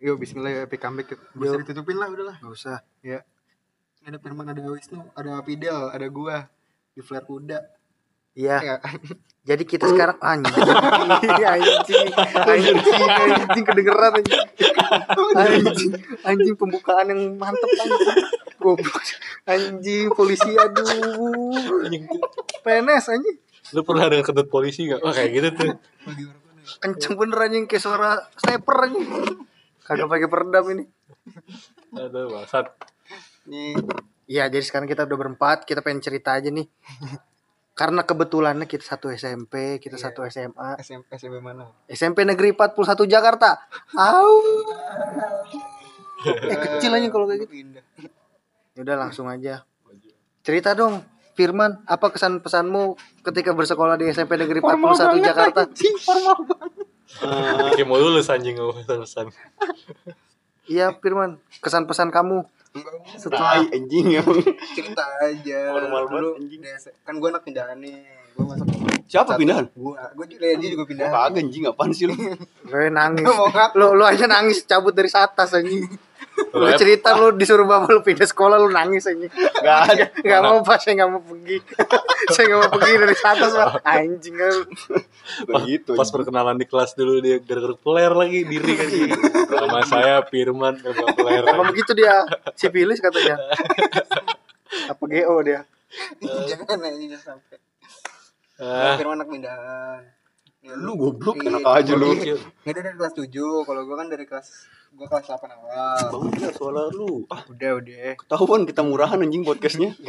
Yo bismillah epic comeback. Usah ditutupin lah udahlah. Gak usah. Ya. Ada Firman, ada Wisnu, ada Fidel, ada gua di flare kuda. Iya. Ya. Jadi kita sekarang anjing. anjing. Anjing, anjing kedengeran anjing. Anjing, anjing pembukaan yang mantep anjing. Goblok. Anjing polisi aduh. Anjing, PNS anjing. lu pernah dengar kentut polisi gak? Wah kayak gitu tuh? Kenceng bener anjing kayak suara sniper anjing. Kagak pakai peredam ini. Aduh bangsat Nih, Iya, jadi sekarang kita udah berempat, kita pengen cerita aja nih. Karena kebetulannya kita satu SMP, kita Iya. satu SMA. SMP SMP mana? SMP Negeri 41 Jakarta. Au. Eh kecil aja kalau kayak gitu. Pindah. Udah langsung aja. Cerita dong, Firman, apa kesan pesanmu ketika bersekolah di SMP Negeri 41 Jakarta? Kayak mau lulus anjing gue pesan Iya, Firman, kesan pesan kamu setelah Tai anjing emang. cerita aja. Normal banget, Dulu anjing. kan gua anak pindahan nih. Gua masuk Siapa pindahan? Gua, gua juga dia juga pindahan. Kagak anjing apaan sih lu? Lu nangis. Lu lu aja nangis cabut dari atas anjing. Lu cerita lu disuruh bapak lu pindah sekolah lu nangis anjing. Gak ada. Gak mau pak, saya gak mau pergi Saya gak mau pergi dari atas pak Anjing pas, Begitu. pas perkenalan di kelas dulu dia gara-gara player lagi diri kan dia. Nama saya Firman gara-gara player Emang begitu dia Sipilis katanya Apa GO dia Jangan aja sampai. Ah, Firman anak pindahan. Ya, Lu goblok, Iya, enak aja lu. gokil. Nggak dia dari kelas 7, kalau gua kan dari kelas gua kelas 8 awal. Banget ya suara lu. Ah, Udah, udah. ketahuan kita murahan anjing podcastnya.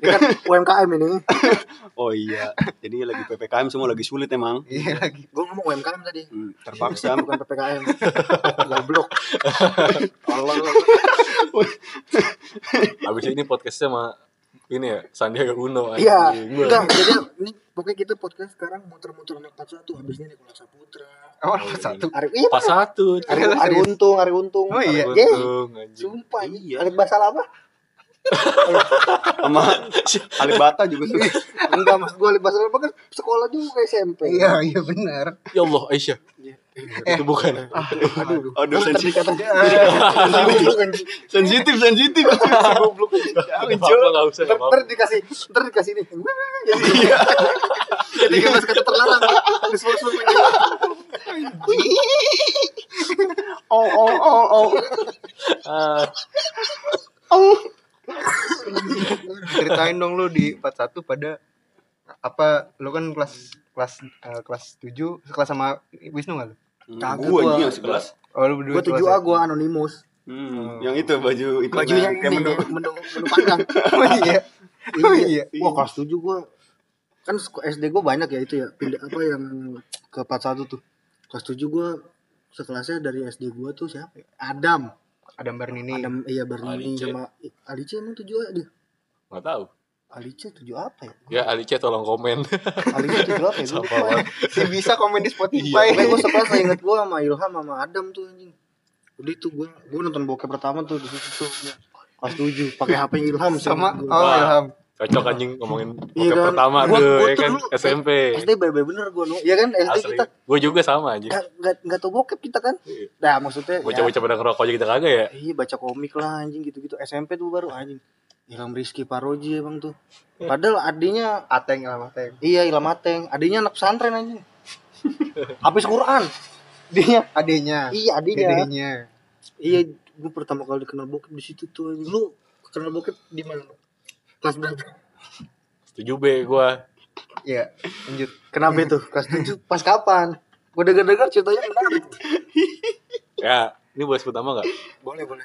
Ini kan UMKM ini oh iya. Jadi lagi PPKM semua lagi sulit emang. Iya lagi. Gue ngomong UMKM tadi Hmm, terpaksa. Bukan PPKM Goblok Tolong Abis ini podcastnya sama ini ya Sandiaga Uno Iya Enggak Jadi ini Pokoknya kita podcast sekarang Muter-muter anak 41 Habis ini Nicola Saputra Oh, satu. Ari, iya, Pas satu Ari, Ari Untung Ari Untung Oh, iya. Ye, Untung. Sumpah Iya. Ari Basal apa? Sama Alibata juga sulit. Enggak mas gue Ari Basal apa kan Sekolah juga SMP Iya, iya benar. Ya Allah Aisyah Itu bukan. Aduh. Aduh. Sensitif. Sensitif. sensitif. Sensitif. Goblok. Usah gak ntar, dikasih ntar dikasih ini. Ketika mas kata terlarang full full Oh oh oh oh. Ah, Ceritain dong lu di 41 pada apa lu kan kelas kelas eh, kelas 7 sekelas sama Wisnu enggak lu? Kagak Gue gua. anjing yang sekelas. Oh, lu berdua gue tujuh kelas a gue anonimus Hmm, yang itu baju itu bajunya kayak ini menu. menu menu pandang ya? Oh iya. Oh iya. wah kelas tujuh gue kan SD gue banyak ya itu ya pindah apa yang ke 41 tuh kelas tujuh gue sekelasnya dari SD gue tuh siapa ya? Adam Adam Bernini. Adam iya Bernini Alice. sama Alice emang tujuh a dia Gak tau Alice tujuh apa ya Ya Alice tolong komen Alice tujuh apa ya gue banget Si bisa komen di Spotify. Pokoknya gue sekelas inget gue sama Ilham sama Adam tuh anjing. Udah itu gue gue nonton bokep pertama tuh di situ tuh. Kelas 7 pakai HP Ilham sama oh Wah. Ilham. Cocok anjing ngomongin Iya bokep kan? pertama Gua- tuh gua ya kan dulu SMP SD bener bener gue no. Iya kan SD Asli kita Gue juga sama anjing nggak nggak tau bokep kita kan. Iya. Nah maksudnya ya, Bocah-bocah pada ngerokok aja kita kagak ya iya baca komik lah anjing gitu-gitu SMP tuh baru anjing. Ilham Rizky Paroji emang tuh. Padahal adiknya Ateng Ilham Ateng. iya Ilham Ateng, adiknya anak pesantren anjing. Habis Quran. Dia Adenya. iya adiknya. Adenya. Iya, gue pertama kali kenal bokep di situ tuh. Lu kenal bokep di mana? Kelas berapa? Setuju B gue Iya, lanjut. Kenapa itu? Kelas 7 pas kapan? Gue denger-denger ceritanya menarik. Ya ini boleh sebut nama gak? Boleh, boleh.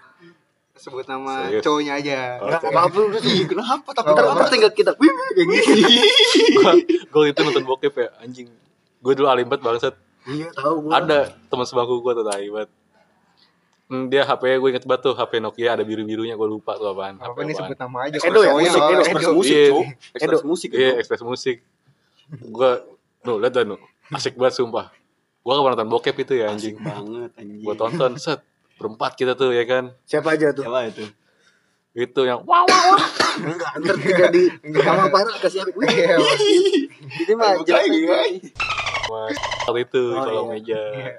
Sebut nama Serius? cowoknya aja. Oh. Enggak apa-apa udah sih. Kenapa Tapi apa? ntar tinggal kita. Wih, kayak gitu. Gue itu nonton bokep ya anjing Gue dulu alimbat bangsat Iya, tahu gue. Ada teman sebangku gue tuh banget Hmm, dia HP gue inget banget tuh HP Nokia ada biru-birunya gue lupa tuh apaan Apa apaan. sebut nama aja. Edo ya? Musik, oh, Edo. Ekspres Edo. musik, Iya. Ekspres musik Iya, ekspres musik. Gua nu lihat dah nu. Asik banget sumpah. Gua kan pernah nonton bokep itu ya Asik anjing. banget anjing. Gua tonton set berempat kita tuh ya kan. Siapa aja tuh? Siapa itu? Itu yang wah wah wah. Enggak, ntar tinggal di sama parah kasih? Wih, Iya, Ini mah jelas. Mas hal itu Oh, kalau iya. meja. Iya.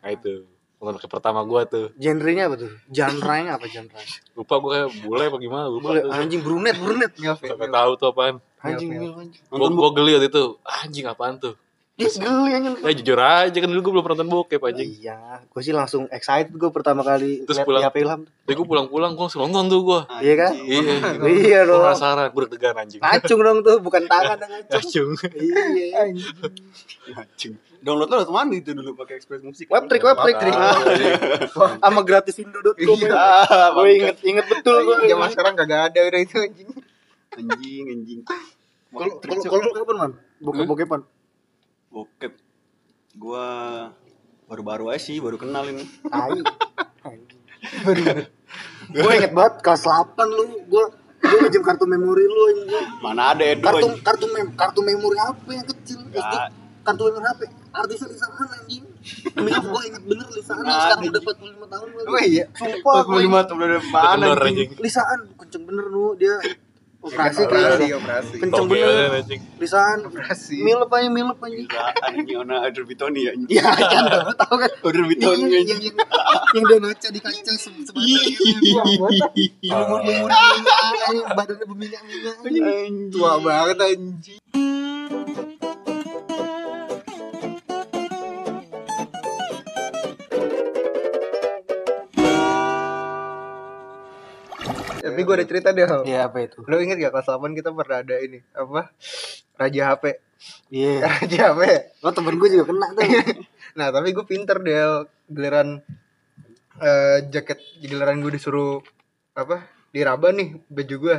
Nah itu. Kontak pertama gua tuh. Genrenya apa tuh? Genre-nya apa genre? Lupa gua kayak bule apa gimana, lupa Boleh tuh. anjing brunet, brunet. Milf. tahu tuh apaan. Anjing mil anjing. Gua, gua geli waktu itu. Anjing apaan tuh? Dia geli anjing. Ya jujur aja kan dulu gua belum pernah nonton bokep anjing. Iya, gue sih langsung excited gue pertama kali Terus lihat pulang. di HP Ilham. Gua pulang-pulang gua langsung nonton tuh gua. Iya kan? Iya. Iya dong. penasaran, gua deg-degan anjing. Ngacung dong tuh, bukan tangan yang ngacung. Acung. Iya. Anjing. Download lo lewat mana itu dulu pakai Express Musik? Webtrick, webtrick. Ah, Sama gratis indo.com. Iya. Gue inget, inget betul gue. Zaman sekarang kagak ada udah itu anjing. Anjing, anjing. Kalau kalau kapan man? Bokep bokepan. Bokep. Gua baru-baru aja sih, baru kenal ini. Tai. Gue inget banget kelas 8 lu, gue gue ngejam kartu memori lu anjing. Mana ada Edo Kartu anjing. kartu mem kartu memori HP yang kecil. SD. Kartu memori HP. Artisnya Lisaan anjing. Demi apa gue inget bener Lisaan Nggak sekarang udah 45 tahun kali. Oh iya. Sumpah gue 45 tahun udah anjing. Lisaan kenceng bener nu dia operasi Operasi, kayaknya. operasi. Kenceng bener. kan, anjing. Lisaan Operasi. milep aja milep. Gila, anjing ona Adler Bitoni ya. Iya kan tahu kan. Yang, Bitoni yang, anjing. yang, yang dia ngaca di kaca se sebadan lumur lumur badannya berminyak minyak Tua banget anjing. Tapi gue ada cerita deh. Iya apa itu? Lo inget gak kelas 8 kita pernah ada ini apa Raja HP Iya. Raja HP Lo temen gue juga kena tuh. Nah tapi gue pinter deh Giliran eh, Jaket Giliran gue disuruh Apa Diraba nih baju gue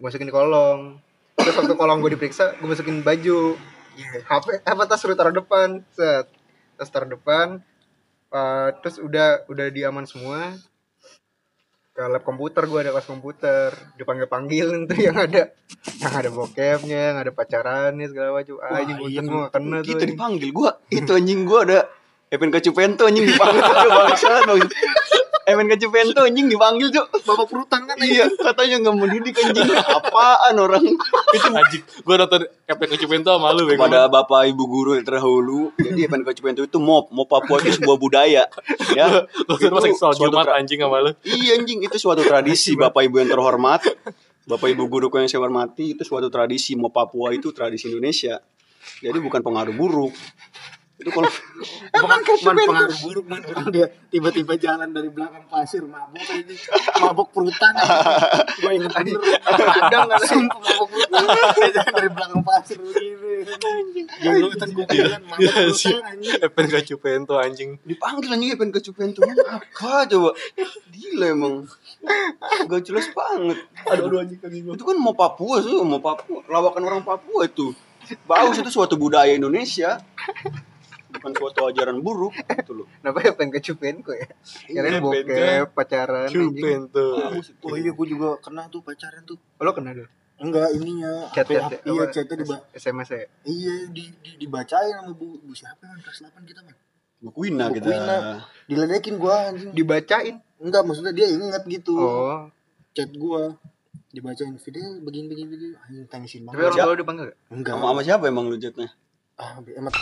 Gue masukin di kolong. Terus waktu kolong gue diperiksa Gue masukin baju. HP Apa tas suruh taruh depan. Set. Tas taruh depan. Eh, Terus udah Udah diaman semua ke lab komputer gue ada kelas komputer. Dipanggil panggil itu yang ada. Yang ada bokepnya yang ada pacarannya segala macam. Ah Wah, iya, gue gak kena tuh Kita anjing. dipanggil gua. Itu anjing gua ada FNK Cupento anjing dipanggil tuh bangsa dong. FNK Cupento anjing dipanggil tuh. Bapak perutang kan Iya, katanya nggak mau didik anjing. Apaan orang? Itu Anjing. Gua nonton FPK Cipento sama lu bego. kepada bapak ibu guru yang terdahulu. Jadi FNK Cupento itu mop, mop Papua itu sebuah budaya. Ya. Lu masih soal suatu Jumat anjing sama lu. Iya anjing itu suatu tradisi bapak ibu yang terhormat. Bapak ibu guruku yang saya hormati itu suatu tradisi mau Papua itu tradisi Indonesia. Jadi bukan pengaruh buruk. Itu kalau man pengaruh buruk man orang dia tiba-tiba jalan dari belakang pasir mabuk ini mabuk perutan gue inget bener kadang kadang sumpah mabuk perutan jalan dari belakang pasir begini janggutan kuburan mabuk Iya sih. perutan anjing FPK Cipento anjing. dipanggil anjing FNK Cupento apa coba? Gila emang. Gak jelas banget. Aduh aduh anjing kaki. Itu kan mau Papua sih, mau Papua. Lawakan orang Papua itu. Bagus itu suatu budaya Indonesia. Bukan suatu ajaran buruk gitu loh. kenapa ya pengen kecupen kok ya kalian bokep pacaran anjing. Cipento. oh iya gue juga kena tuh pacaran tuh. Oh, lo kena dulu enggak ininya. Chat chat iya chatnya diba sms ya? Iya di, di dibacain sama bu bu siapa man kelas 8 kita man Bu Kuina Bu kita. Kuina. diledekin gua anjing. Dibacain? Enggak maksudnya dia inget gitu. Oh. Chat gua dibacain video begini begini begini. Anjing tapi banget. orang tua lo dipanggil gak enggak. Sama, sama siapa emang lu chatnya? ah emang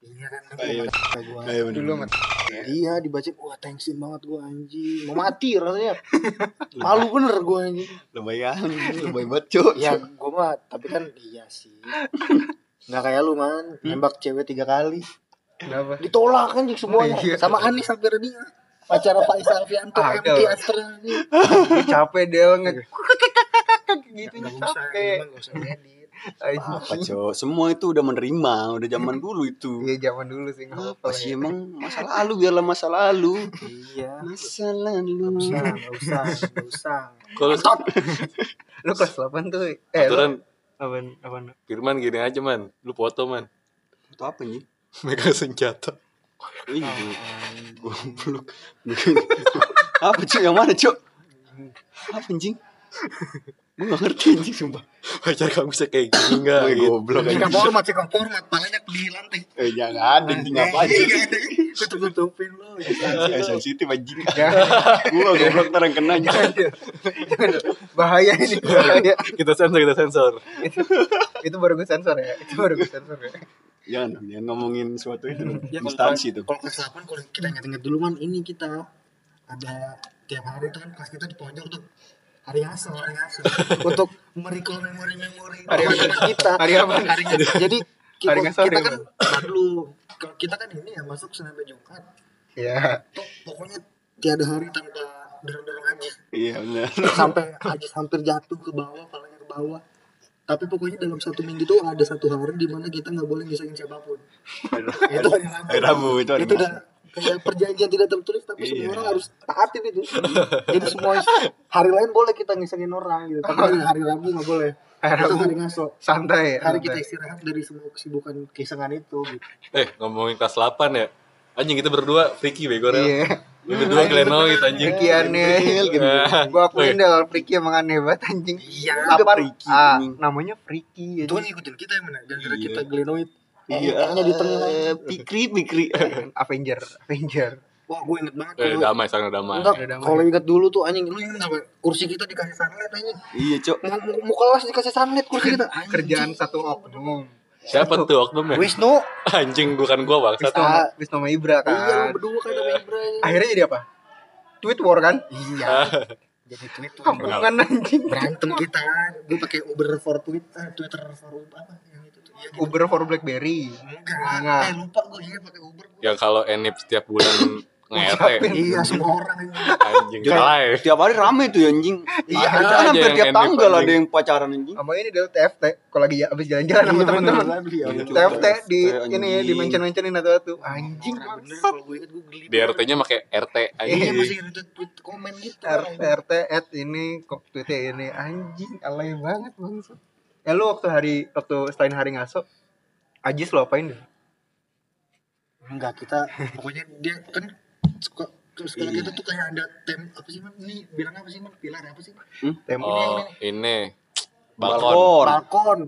iya kan Ayo. gua Ayo dulu mat iya dibacain wah tensin banget gua anjing. Mau mati rasanya. Malu bener gua anjing. Lumayan, lumayan banget cok. ya gua mah tapi kan iya sih. Nggak kayak lu man. Nembak cewek tiga kali. Kenapa? Ditolak anjing semuanya. Iya. sama Anis sampai dia. Pacara Faisal Alfianto Ah, MT. Astra Ih, capek del nge gitu nggak usah capek. emang nggak usah Apa cok? Semua itu udah menerima, udah zaman dulu itu. Iya zaman dulu sih Apa apa-apa sih ya. emang masa lalu biarlah masa lalu. iya Masa lalu. nggak usah nggak usah nggak usah Kalau lu kelas 8 tuh eh lu aturan apaan apaan Firman gini aja man. Lu foto man. Itu apa nih? Megang senjata. Ih, goblok. apa cok? Yang mana cok? Apa anjing? Gue gak ngerti anjing sumpah. Pacar kamu bisa kayak gini enggak Woi, gitu. goblok Cekap anjing. hormat, cekap hormat, palanya di lantai. Eh jangan anjing apa aja. Tutup tutupin lo. Eh sensitif anjing. jangan Gua goblok ntar yang kena bahaya ini bahaya Kita sensor, kita sensor. itu, itu baru gue sensor ya itu baru gue sensor ya Jangan, jangan ngomongin suatu itu. Ya, Instansi tuh. Kalau 8 kalau kita ingat-ingat dulu man ini kita ada tiap hari tuh kan kelas kita di pojok tuh hari asal hari asal. Untuk merecall memori-memori Hari apa? teman kita. Hari apa? hari jadi kita, Hari kita kan dulu kalau kita kan ini ya masuk Senin sampai Jumat. Ya pokoknya tiada hari tanpa dorong-dorong Ajis Iya benar. sampai Ajis hampir jatuh ke bawah palanya ke bawah. Tapi pokoknya dalam satu minggu itu ada satu hari di mana kita nggak boleh ngisain siapa pun. Itu hari Rabu. Itu hari itu udah kayak perjanjian tidak tertulis tapi semua Iya. orang harus taatin itu jadi semua hari lain boleh kita ngisengin orang gitu tapi hari Rabu nggak boleh Hari Rabu. hari ngaso santai hari santai. kita istirahat dari semua kesibukan kisengan itu gitu. Eh, ngomongin kelas 8 ya. Anjing kita berdua freaky bego iya Lu berdua glenoid anjing. Friki aneh gitu. Gua akuin deh kalau Friki emang aneh banget anjing Iya, Apa? Friki, Ah, namanya Friki itu kan ikutin kita yang mana gara-gara Iya. kita glenoid Iya. hanya di tengah Eh, Pikri, pikri. Avenger Avenger wah gue inget banget Eh, damai udah damai. enggak damai. kalau inget dulu tuh anjing lu inget apa kursi kita dikasih sunlight anjing Iya, Cok. mau, mau, kelas dikasih sunlight kursi kita Anjing. Kerjaan satu oknum Siapa tuh oknum ya? Wisnu Anjing bukan gua bang. Ah. Wisnu sama Ibra kan iya lu berdua kan sama Ibrahim Akhirnya jadi apa? Tweet war kan? iya jadi tweet tuh Kampungan anjing berantem kita gue pakai Uber for Twitter Twitter for apa Uber for Blackberry enggak Enggak. eh lupa gue iya pakai Uber gua. Yang kalau Enip setiap bulan nge-RT. iya semua orang ini Anjing salah ya. Tiap hari rame tuh ya, anjing. Iya, Ada ada kan hampir yang tiap tanggal anjing. ada yang pacaran anjing. Sama ini del TFT Kalau lagi abis jalan-jalan sama teman-teman Iya, Iya. TFT di anjing. ini di mention-mentionin Anjing bener bangsat. kalau gue gue geli Di RT-nya pakai RT iya anjing. masih retweet tweet komen gitu RT at ini kok tweetnya ini anjing alay banget bangsat. Ya lu waktu hari waktu selain hari ngaso Ajis lo apain deh? enggak kita pokoknya dia kan suka terus kalau kita tuh kayak ada tem apa sih man ini bilang apa sih man pilar apa sih Tem Oh, ini balkon. Balkon. balkon.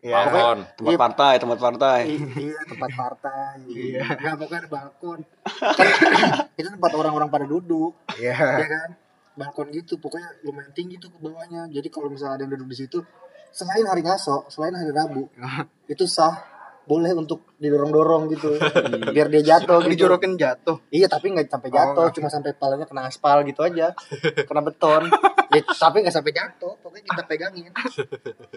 Ya. Balkon. Tempat partai, tempat partai. iya tempat partai. Iya. Nggak pokoknya ada balkon. Kan itu tempat orang-orang pada duduk. Ya. ya kan? Balkon gitu pokoknya lumayan tinggi tuh ke bawahnya. Jadi kalau misalnya ada yang duduk di situ selain hari ngaso selain hari rabu itu sah boleh untuk didorong-dorong gitu biar dia jatuh gitu. Dijorokin jatuh. iya tapi nggak sampai jatuh Oh, cuma sampai palanya kena aspal gitu aja kena beton ya, tapi nggak sampai jatuh pokoknya kita pegangin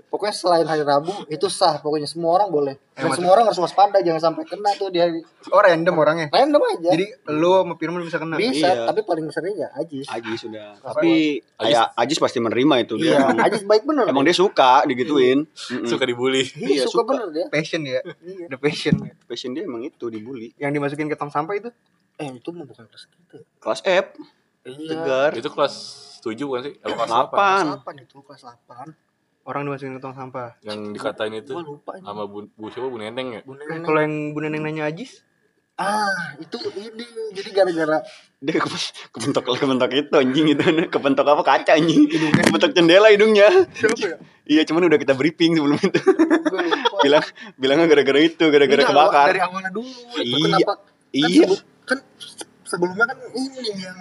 pokoknya selain hari rabu itu sah pokoknya semua orang boleh dan Emang- semua orang harus waspada jangan sampai kena tuh di hari Oh random orangnya. random aja Jadi lu sama Firman bisa kena. bisa Iya. tapi paling sering ya Ajis Ajis sudah. Tapi kayak Ajis pasti menerima itu iya dia. Ajis baik bener Emang dia suka digituin. Mm-mm. Suka dibully. iya, Iya, suka, suka. bener dia Passion ya. Iya. The passion. Passion dia emang itu dibully. Yang dimasukin ke tong sampah itu? eh itu mah bukan kelas kita Kelas F, iya tegar. Itu kelas 7 bukan sih? Kelas Delapan. kelas 8 itu kelas 8 Orang dimasukin ke tong sampah. 8? Yang dikatain itu gua lupa ini sama Bu, Bu siapa Bu Neneng ya? Bu Eh, Neneng. Kalau yang Bu Neneng nanya Ajis, ah itu ini jadi gara-gara Dia ke- kepentok kepentok itu anjing itu. Kepentok apa? Kaca anjing. Kepentok jendela hidungnya. Iya cuman udah kita briefing sebelum itu. Bilang bilangnya gara-gara itu gara-gara kebakar. dari awalnya dulu itu Iya. kenapa? Kan, Iya. sebelum- kan sebelumnya kan ini yang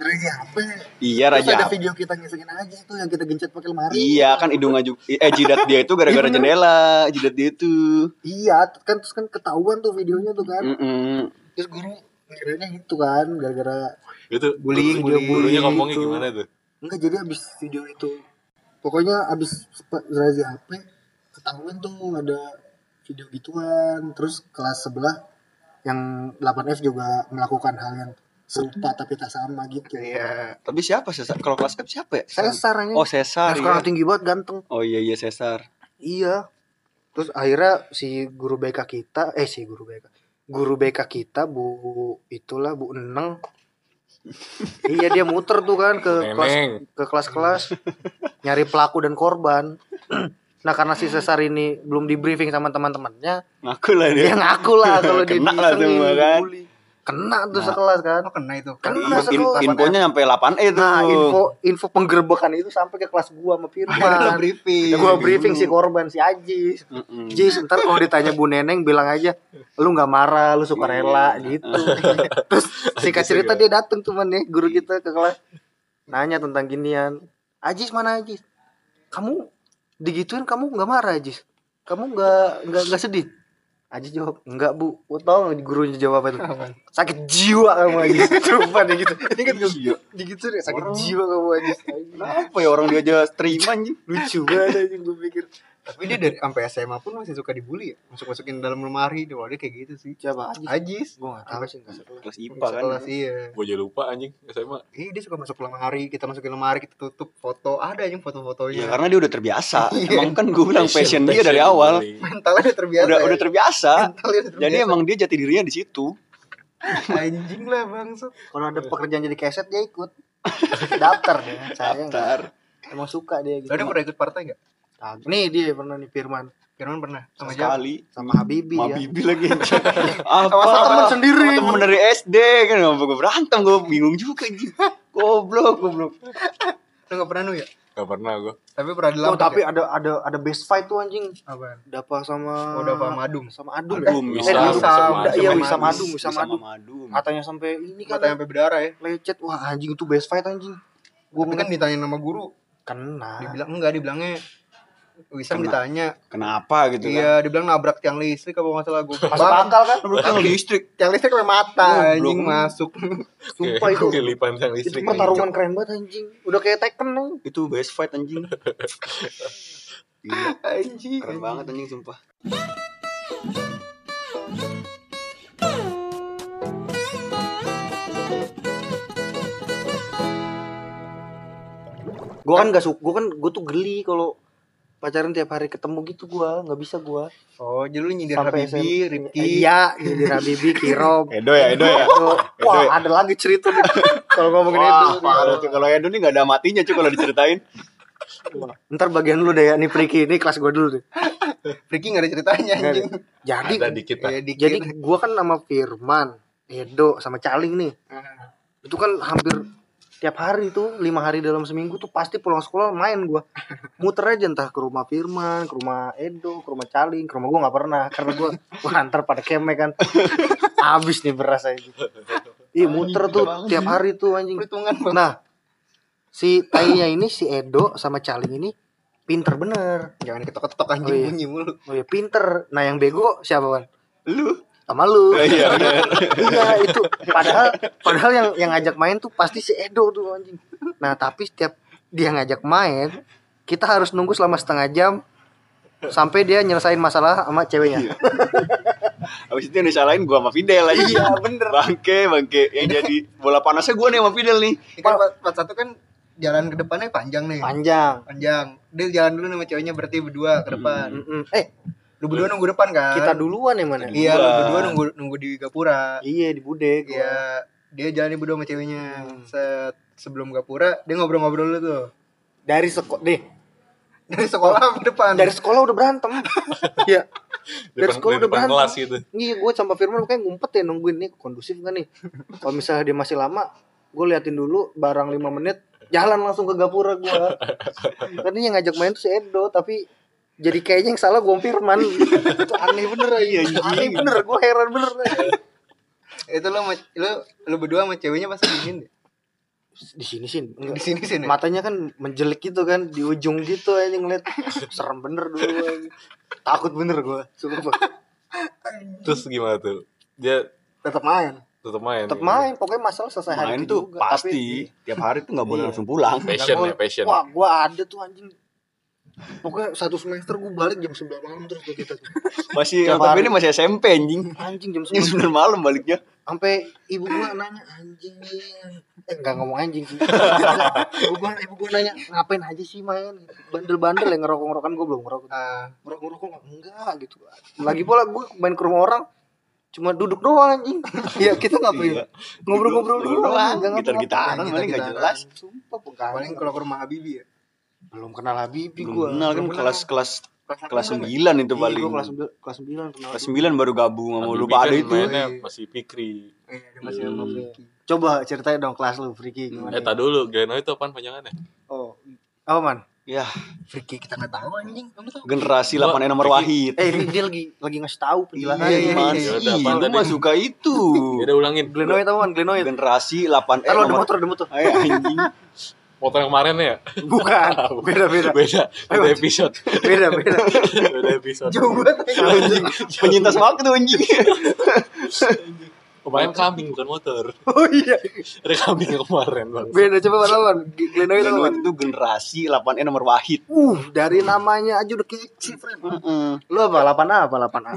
Raja HP iya Terus raja ada video kita ngisengin aja tuh yang kita gencet pakai lemari. Iya kan hidung aju eh jidat dia itu gara-gara Iya, jendela jidat dia itu. Iya kan terus kan ketahuan tuh videonya tuh kan. Mm-mm. terus guru ngiranya itu kan gara-gara Itu Bullying, bullying. Gurunya ngomongnya gitu. gimana tuh? enggak jadi abis video itu pokoknya abis razia HP ketahuan tuh ada video gituan. Terus kelas sebelah yang 8F juga melakukan hal yang serupa tapi tak sama gitu. Iya. tapi siapa Cesar kalau kelas F siapa ya? Cesar aja oh Cesar Yang sekarang iya. tinggi banget ganteng. Oh iya iya Cesar iya. Terus akhirnya si guru BK kita eh si guru BK guru BK kita bu itulah bu Eneng iya dia muter tuh kan ke kelas Neneng. ke kelas-kelas nyari pelaku dan korban. Nah karena si Cesar ini belum di briefing sama teman-temannya ngaku lah dia dia. ngaku lah kalau dia Kena lah semua kan. dibully. Kena tuh sekelas kan Oh kena itu. Kena In- sekelas. infonya nyampe 8 E tuh nah info info penggerbekan itu sampai ke kelas gua sama Firman briefing. gua briefing si korban si Ajis Mm-mm. Jis, ntar kalau ditanya Bu Neneng bilang aja, lu nggak marah, lu suka rela gitu. Terus singkat cerita dia dateng tuh nih guru kita ke kelas, nanya tentang ginian. Ajis mana Ajis? Kamu digituin kamu nggak marah Ajis? Kamu nggak nggak nggak sedih? Aji jawab, enggak bu. Gue tau gak gurunya jawab apa? Sakit jiwa kamu Aji. Coba deh gitu. Ingat gak? Gitu sakit jiwa kamu Aji. Kenapa ya orang dia aja terima anjing? Lucu banget Aji gue pikir. Tapi dia dari sampai SMA pun masih suka dibully ya. Masuk-masukin dalam lemari. Dia dia kayak gitu sih. Siapa Aji? Ajis. Gue gak tau sih. Kelas IPA kan. Sekelas iya. Gue aja lupa anjing SMA. Iya dia suka masuk lemari, kita masukin lemari, kita tutup foto. Ada aja Ya foto-fotonya. karena dia udah terbiasa. Iya. Emang kan gue bilang passion dia dari awal. Mentalnya udah terbiasa. Udah ya. udah terbiasa. Jadi emang dia jati dirinya di situ. anjing lah bangsat. Kalau ada pekerjaan jadi keset dia ikut. Daftar dia. Saya. Daftar. Emang suka dia gitu. Lo ada pernah ikut partai gak? Kagak. Nih dia pernah nih Firman Firman pernah. Sama siapa? Sekali. sama Habibi ya. Bibi lagi. Apa? Sama temen sendiri. Sama Temen dari SD kan ngapa gue berantem gue bingung juga anjing. Goblok, goblok. Lo gak pernah nu ya? Gak pernah gue. Tapi pernah Oh, dilamar tapi ya? ada ada ada best fight tuh anjing. Apaan? Dapa sama Oh, Dapa sama Adum. Sama Adum. Adum, eh, eh, Wisam. Wisam, Iya, sama Wisam Adum. Adum, Wisam Sama Adum. Adum. Katanya sampai ini kan Mata sampai berdarah ya. lecet. Wah, anjing itu best fight anjing. Gua Tapi kan ditanya nama guru, kena. dibilang enggak, dibilangnya Wisam Kena. ditanya. Kenapa gitu kan? Iya, dibilang nabrak tiang listrik apa nggak salah gue. Masuk akal kan? Menurut yang listrik. Tiang listrik sampai mata Goblok. anjing masuk. Sumpah itu. Kelipan Itu listrik. pertarungan keren banget anjing. Udah kayak Tekken anjing. Itu best fight anjing. Gila, anjing. keren banget anjing sumpah. Gua kan gak suka, gua kan gua tuh geli kalau pacaran tiap hari ketemu gitu gua, nggak bisa gua. Oh, jadi lu nyindir Sampai Habibi, SM. Rifki. Iya, jadi Habibi, Kirob. Edo ya, Edo ya. Tuh, Wah, ada lagi cerita nih. Kalau ngomongin itu. Wah, parah tuh. Kalau Edo nih gak ada matinya cuy kalau diceritain. Ntar bagian lu deh ya, nih Priki, ini kelas gua dulu deh. Rifki nggak ada ceritanya Nggak ada. anjing. Jadi, Ada dikit. Ya, dikit. jadi gua kan sama Firman, Edo, sama Caling nih. Itu kan hampir tiap hari tuh, lima hari dalam seminggu tuh pasti pulang sekolah main gua. Muter aja entah ke rumah Firman, ke rumah Edo, ke rumah Caling, ke rumah gua nggak pernah karena gua wah ntar pada kemek kan. Habis nih beras aja gitu. Ih, muter tuh tiap hari tuh anjing. Nah, si tainya ini si Edo sama Caling ini pinter bener. Jangan ketok-ketok anjing Oh, iya. bunyi mulu. Oh ya pinter. Nah yang bego siapa kan? Lu. Sama lu. Iya, bener. iya itu. Padahal padahal yang yang ngajak main tuh pasti si Edo tuh anjing. Nah tapi setiap dia ngajak main, kita harus nunggu selama setengah jam sampai dia nyelesain masalah sama ceweknya. Habis itu yang disalahin gua sama Fidel aja. Iya, bener. Bangke, bangke. Yang jadi bola panasnya gua nih sama Fidel nih. Ini kan part, part satu kan jalan ke depannya panjang nih. Panjang. Panjang. Dia jalan dulu sama ceweknya berarti berdua ke depan. Mm-mm. Eh Lu berdua nunggu depan kan? kita duluan ya mana? Iya, lu Duluan. berdua nunggu nunggu di Gapura. Iya di bude. gua. Iya, dia jalan berdua sama ceweknya. Set sebelum Gapura, dia ngobrol-ngobrol dulu tuh. Dari sekolah deh. Dari sekolah ke depan. Dari sekolah udah berantem. Iya. Dari Depan, sekolah udah berantem. kelas gitu. Iya, gue sama Firman kayak ngumpet ya nungguin nih kondusif kan nih. Kalau misalnya dia masih lama, gue liatin dulu barang 5 menit, jalan langsung ke gapura gue. Yang ngajak main tuh si Edo, tapi jadi kayaknya yang salah gue Firman. Itu aneh bener aja. Aneh bener, gue heran bener. itu lu sama, lu lu berdua sama ceweknya pasti dingin deh. Di sini sih, Di sini sini. Matanya kan menjelik gitu kan, di ujung gitu aja ngeliat. Serem bener dulu. Takut bener gue. Sumpah. Terus gimana tuh? Dia Tetap main. tetap main. Tetap gitu. main. Pokoknya masalah selesai hari itu tuh juga. Tapi- pasti. Tiap hari tuh gak boleh Iya. langsung pulang. Passion Nggak ya, passion. Wah, gua ada tuh anjing. Pokoknya satu semester gua balik jam 9 malam terus tuh kita. Masih Tiap tapi ini masih SMP anjing. Anjing jam Ini 9 9 malam baliknya. sampai ibu gua nanya anjing. Eh enggak ngomong anjing sih. ibu gua ibu gua nanya ngapain aja sih main bandel-bandel yang ngerokok-ngerokan gua belum ngerokok. Ah, Ngerokok-ngerokok enggak gitu. Lagi pula gua main ke rumah orang cuma duduk doang anjing. Iya, kita ngapain? Ngobrol-ngobrol Duduk doang. nggak gitar-gitaran, paling nggak jelas. Sumpah paling kalau ke rumah Habibi ya. Belum kenal Habibi Belum gua. kenal kan Kelas kelas delapan 9 itu Iya, paling. gua kelas 9 kelas 9 kenal. Kelas 9 baru gabung sama Habibie lu pada kan itu. mainnya masih Pikri. Iya, dia masih Hmm. Coba ceritain dong kelas lu, Friki gimana? Eh, tak dulu. Geno itu apaan panjangannya? Oh. Apa man? Ya, Vicky kita nggak tahu anjing. Kamu tahu? generasi 8 nomor. Wahid. Eh, ini dia lagi lagi ngasih tahu penjelasan. Iya, iya, iya. Apaan lu mah suka itu. Ya udah ulangin. Glenoid apa man? Glenoid. Generasi 8 Eh, ada nomor motor, ada motor. Eh anjing. Foto yang kemarin ya? Bukan. Beda beda. Beda, beda episode. Beda beda. beda episode. Jauh banget. Anjing, penyintas waktu anjing. Kemarin kambing bukan motor. Oh iya. Ada kambing kemarin, Bang. Beda coba lawan. Glenoid lawan. itu generasi 8E nomor Wahid. Uh, dari namanya aja udah kece, friend. Lu apa? 8A apa 8A?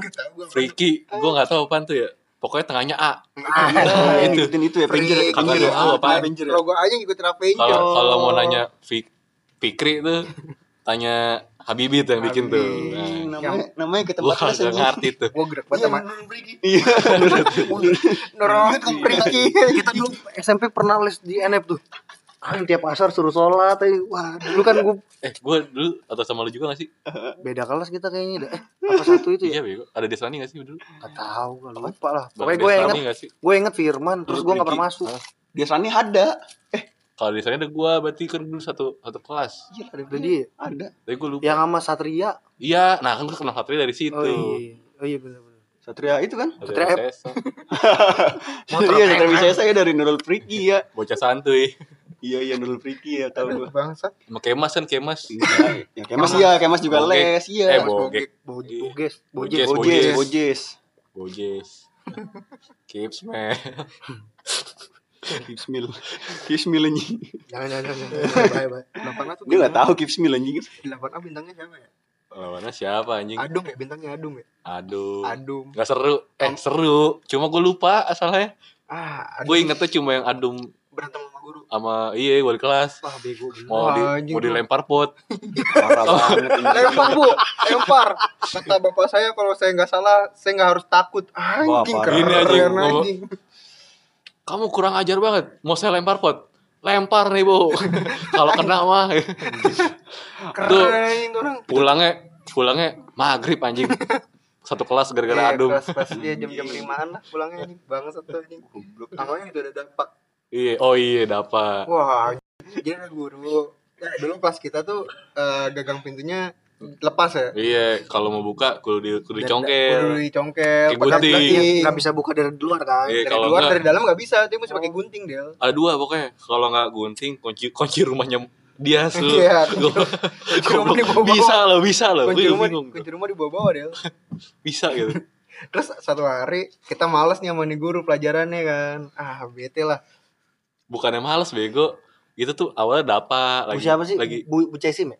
Freaky, gue gak tahu apaan tuh ya. Pokoknya tengahnya A. Nah, yang ngikutin itu ya, Avenger. Freak. Kagak Avenger. tahu apaan. Avenger. Logo aja ngikutin Avenger. Kalau kalau mau nanya Fik Fikri tuh tanya Habibi tuh yang bikin tuh. Nah, namanya namanya ke gue tempat anjing. ngerti tuh. Gue gerak banget sama Iya. Nurul Priki. Kita dulu SMP pernah les di NF tuh. Ah, tiap asar suruh sholat. eh. Wah, dulu kan gue Eh, gue dulu atau sama lu juga gak sih? beda kelas kita kayaknya. dah. Eh, apa satu itu Iya, ya? bego. Ada Desani gak sih dulu? Gak tahu, gak lupa lah. Pokoknya gue Desani inget, gue inget Firman, terus gue gak pernah masuk. Dia sana ada. Eh, Kalau Desani ada gue, berarti kan dulu satu satu kelas. iya ada Udah dia. Ada. Tapi gue lupa. Yang sama Satria. Iya, nah kan gue kenal Satria dari situ. Oh iya, oh iya bener-bener. Satria itu kan? Satria Satria. Iya, Satria bisa saya dari Nurul Friki ya. Bocah santuy. Iya, iya Nurul Friki ya, tahu gua. Bangsat. Sama Kemas kan, Kemas. Ya Kemas iya, Kemas juga les, iya. Eh, Bogek. Bo- Iya. Boges, Bojes, Bojes, Bojes, Bojes. Bojes. Bojes. Kips, man. Kismil. Kismil anjing. Jangan, jangan, jangan. jangan. Bye, bye. Delapan tuh. Dia enggak tahu Kismil anjing. Delapan A bintangnya siapa ya? Lawannya siapa anjing? Adum ya bintangnya Adum ya. Aduh. Adum. Gak seru. Eh, seru. Cuma gue lupa asalnya. Ah, Adum Gue ingetnya cuma yang adum berantem sama guru. sama iya wali kelas. Wah, bego bener. Mau di, mau dilempar pot. Parah banget. anjing. Lempar bu, lempar. Kata bapak saya kalau saya nggak salah, saya nggak harus takut. Anjing Wah, keren Ini anjing, anjing. Kamu kurang ajar banget. Mau saya lempar pot. Lempar nih, Bu. Kalau kena mah. Keren Tuh. orang. pulangnya pulangnya maghrib anjing. Satu kelas gara-gara Iya, adum. Kelas-kelas dia jam-jam limaan lah pulangnya anjing. Banget satu anjing. Namanya itu ada dampak. Iya, oh iya dapat. Wah, jadi guru. Ya, dulu pas kita tuh eh, gagang pintunya lepas ya. Iya, kalau mau buka kudu di kudu Kudu dicongkel. dicongkel. Kayak pakai gunting. Nggak bisa buka dari luar kan? Iya, Dari kalau luar enggak dari dalam nggak bisa, dia mesti pakai gunting Del. ada dua pokoknya. Kalau nggak gunting kunci kunci rumahnya dia su. Iya, kunci rumah di bawah. bisa loh, bisa loh. Kunci rumah, bingung. kunci rumah di bawah-bawah Del. Bisa gitu. Terus satu hari kita males nih sama nih guru pelajarannya kan. Ah, bete lah. Bukannya males bego. Itu tuh awalnya dapat Bu lagi siapa sih? lagi Bu, Bu Cesim ya?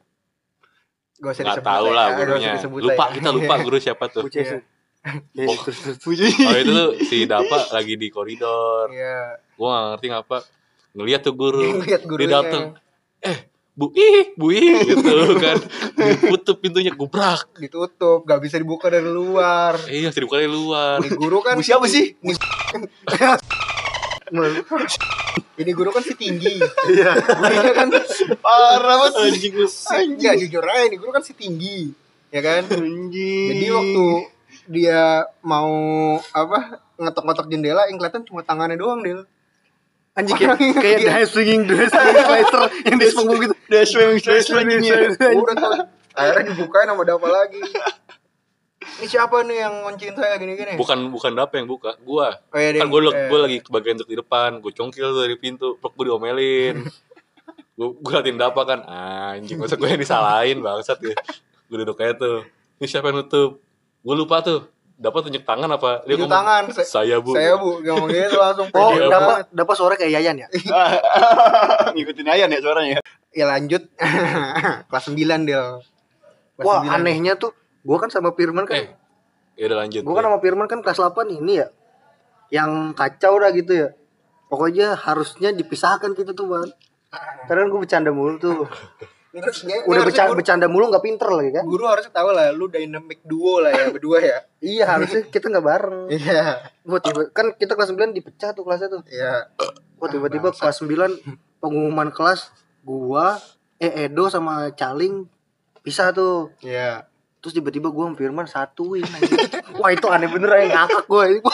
Gak usah tahu ya, lah nggak gurunya. Lupa ya. kita lupa guru siapa tuh. Bu Cesim. Oh. Oh itu tuh si Dapa lagi di koridor. Iya. Gua gak ngerti ngapa. Ngeliat tuh guru. Ngeliat Dia dateng. Eh, Bu ih, Bu ih gitu kan. Ditutup pintunya gubrak. Ditutup, gak bisa dibuka dari luar. Iya, dibuka dari luar. Ini guru kan Bu siapa sih? Ini guru kan si tinggi. Iya. Gurunya kan Parah banget. Anjing lu. jujur aja ini guru kan si tinggi. Ya kan? Anjing. Jadi waktu dia mau apa ngetok-ngetok jendela yang kelihatan cuma tangannya doang Del Anjing kayak kayak dive swinging dress slicer yang di gitu. Dash swing dash anjing ya. udah tuh akhirnya dibukain sama Dapa lagi ini siapa nih yang ngoncin saya gini-gini Bukan bukan Dapa yang buka, gua. oh, iya, Kan gua, Eh, gua lagi bagian untuk di depan, gua congkil dari pintu, plek gua diomelin. gua gua liatin Dapa kan, anjing masa gua yang disalahin bangsat ya. Gua duduk kayak tuh. Ini siapa yang nutup? Gua lupa tuh. Dapa tunjuk tangan apa? tunjuk ngomong, tangan Sa- Saya bu. saya bu ngomong gitu langsung Oh, dapat dapat suara kayak Yayan ya? Ngikutin Ayan ya suaranya. ya lanjut kelas 9 Del Kelas Wah, 9. anehnya tuh gua kan sama Firman kan Eh, ya udah lanjut. Gue kan sama Firman kan kelas 8 ini ya. Yang kacau dah gitu ya. Pokoknya harusnya dipisahkan gitu tuh Bang. Karena gue bercanda mulu tuh. Udah bercanda, guru, bercanda mulu gak pinter lagi kan? Guru harusnya tahu lah lu dynamic duo lah ya berdua ya. Iya harusnya kita gak bareng. Iya. Wah tiba Kan kita kelas 9 dipecah tuh kelasnya tuh. Iya. Wah tiba-tiba kelas 9 Pengumuman kelas Gua Eh Edo sama Caling Pisah tuh. Iya Terus tiba-tiba gue sama Firman satuin. Wah itu aneh bener ya ngakak gue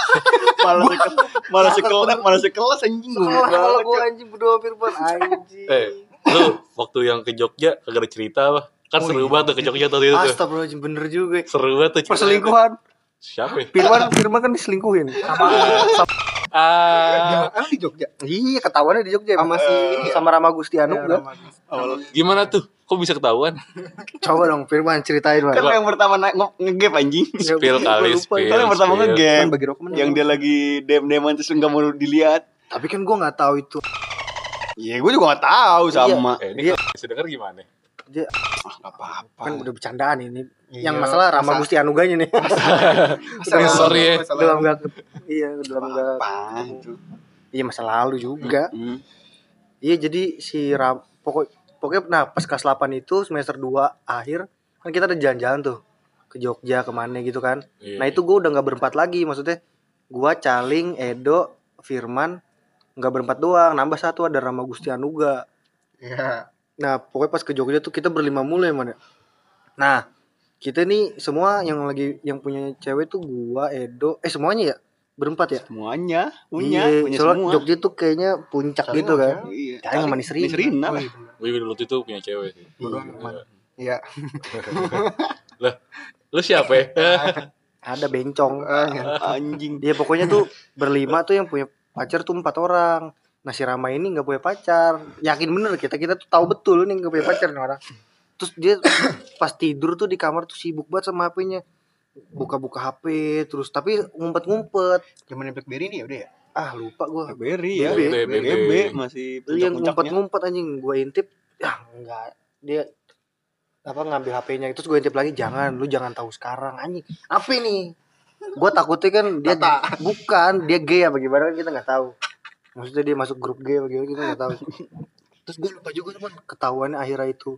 Malah sekelas, malah sekelas, malah sekelas anjing gue. Kalau gue anjing berdua Firman anjing Eh, lu waktu yang ke Jogja kagak ada cerita apa? Kan seru banget tuh ke Jogja tuh itu. Astagfirullahaladzim bener juga Seru banget tuh. Perselingkuhan Siapa ya? Firman Firman kan diselingkuhin sama Ah, Ah, di Jogja. iya ketahuannya di Jogja Sama si ya? sama Rama Gustianu Ya, Rama. Gimana tuh? Kok bisa ketahuan? coba dong Firman ceritain Kan yang pertama naik nge- nge-gap anjing. Spill gua kali, lupa. spill. Kan yang pertama spill. nge-gap. Kan bagi Yang dia lagi dem-deman terus nggak mau dilihat. tapi kan gua nggak tahu itu Iya, gue juga gak tahu sama. Eh, ini Iya. kalau bisa denger gimana? dia Ah, apa-apa. kan udah bercandaan ini Iya, yang masalah Rama masa- Gustianuganya nih sorry ya. dalam nggak iya dalam nggak Apa itu? iya masa lalu juga Hmm. iya jadi si Ram pokok pokoknya nah pas kelas 8 itu semester 2 akhir kan kita ada jalan-jalan tuh ke Jogja ke mana gitu kan Iya. nah itu gue udah nggak berempat lagi maksudnya gua Caling Edo Firman nggak berempat doang nambah satu ada Rama Gustianuga Iya. Nah, pokoknya pas ke Jogja tuh kita berlima mulu ya, Man. ya. Nah, kita nih semua yang lagi yang punya cewek tuh gua, Edo, eh semuanya ya? Berempat ya? Semuanya punya, Iya, punya soalnya semua. Jogja tuh kayaknya puncak gitu kan. Iya. Oh, lah. iya, bener. Gue juga dulu itu punya cewek sih. Yang mana? Iya. Lah, lu siapa ya? Ada bencong. Iya. Anjing. Dia pokoknya tuh berlima tuh yang punya pacar tuh empat orang. Nah si Rama ini nggak punya pacar. Yakin bener kita kita tuh tahu betul nih nggak punya pacar nih orang. Terus dia pas tidur tuh di kamar tuh sibuk banget sama HP-nya. Buka-buka HP terus tapi ngumpet-ngumpet. Zaman BlackBerry nih ya udah ya. Ah lupa gua. Blackberry ya. BB. BB masih yang ngumpet-ngumpet anjing gua intip. Ya enggak. Dia apa ngambil HP-nya itu terus gue intip lagi jangan lu jangan tahu sekarang anjing apa ini gue takutnya kan dia Tata. bukan dia gay apa gimana kan kita nggak tahu maksudnya dia masuk grup gay apa gimana kita nggak tahu terus gue lupa juga teman ketahuan akhirnya itu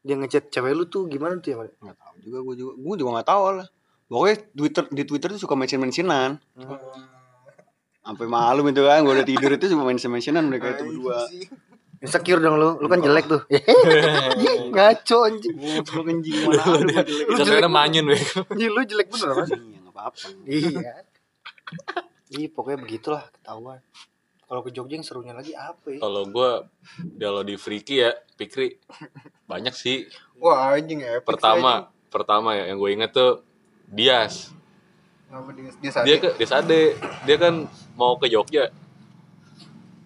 dia ngechat cewek lu tuh gimana tuh ya Man? Nggak tahu juga gue juga. Gue juga gak tahu lah. Pokoknya Twitter di Twitter tuh suka mention-mentionan. Sampai malam itu kan, gue udah tidur itu cuma mention-mentionan mereka itu berdua. insecure dong lu lu kan jelek tuh ngaco anjing Goblok anjing mana gua jelek. Sebenarnya manyun. Anjing, lu jelek bener mas Iya, nggak apa-apa. iya iya pokoknya begitulah ketahuan kalau ke Jogja yang serunya lagi apa ya Kalau gue, kalau di Friki ya, Pikri banyak sih. Wah, anjing ya. Pertama, pertama ya yang gue inget tuh Dias. Kenapa dia dia sadar? Dia ke dia Sade, dia kan mau ke Jogja.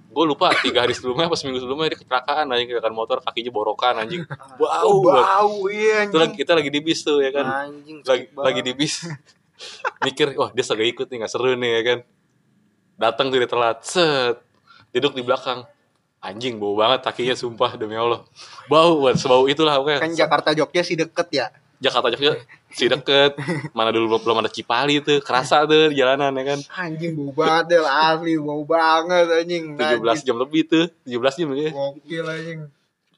Gue lupa tiga hari sebelumnya pas minggu sebelumnya dia kecelakaan anjing kecelakaan motor kakinya borokan anjing. Bau Oh, banget. bau iya Itu lagi, anjing. kita lagi di bis tuh ya kan. anjing lagi skip lagi banget. di bis mikir wah dia kagak ikut nih nggak seru nih ya kan datang tuh dia telat set duduk di belakang anjing bau banget kakinya sumpah demi allah bau banget sebau itulah Kan pokoknya Jakarta Jogja sih deket ya. Jakarta Jogja si deket. Mana dulu belum, belum ada Cipali tuh. Kerasa tuh di jalanan ya kan? Anjing bau banget Del, asli. Bau banget anjing. 17 jam lebih tuh. 17 jam ya. Gokil anjing.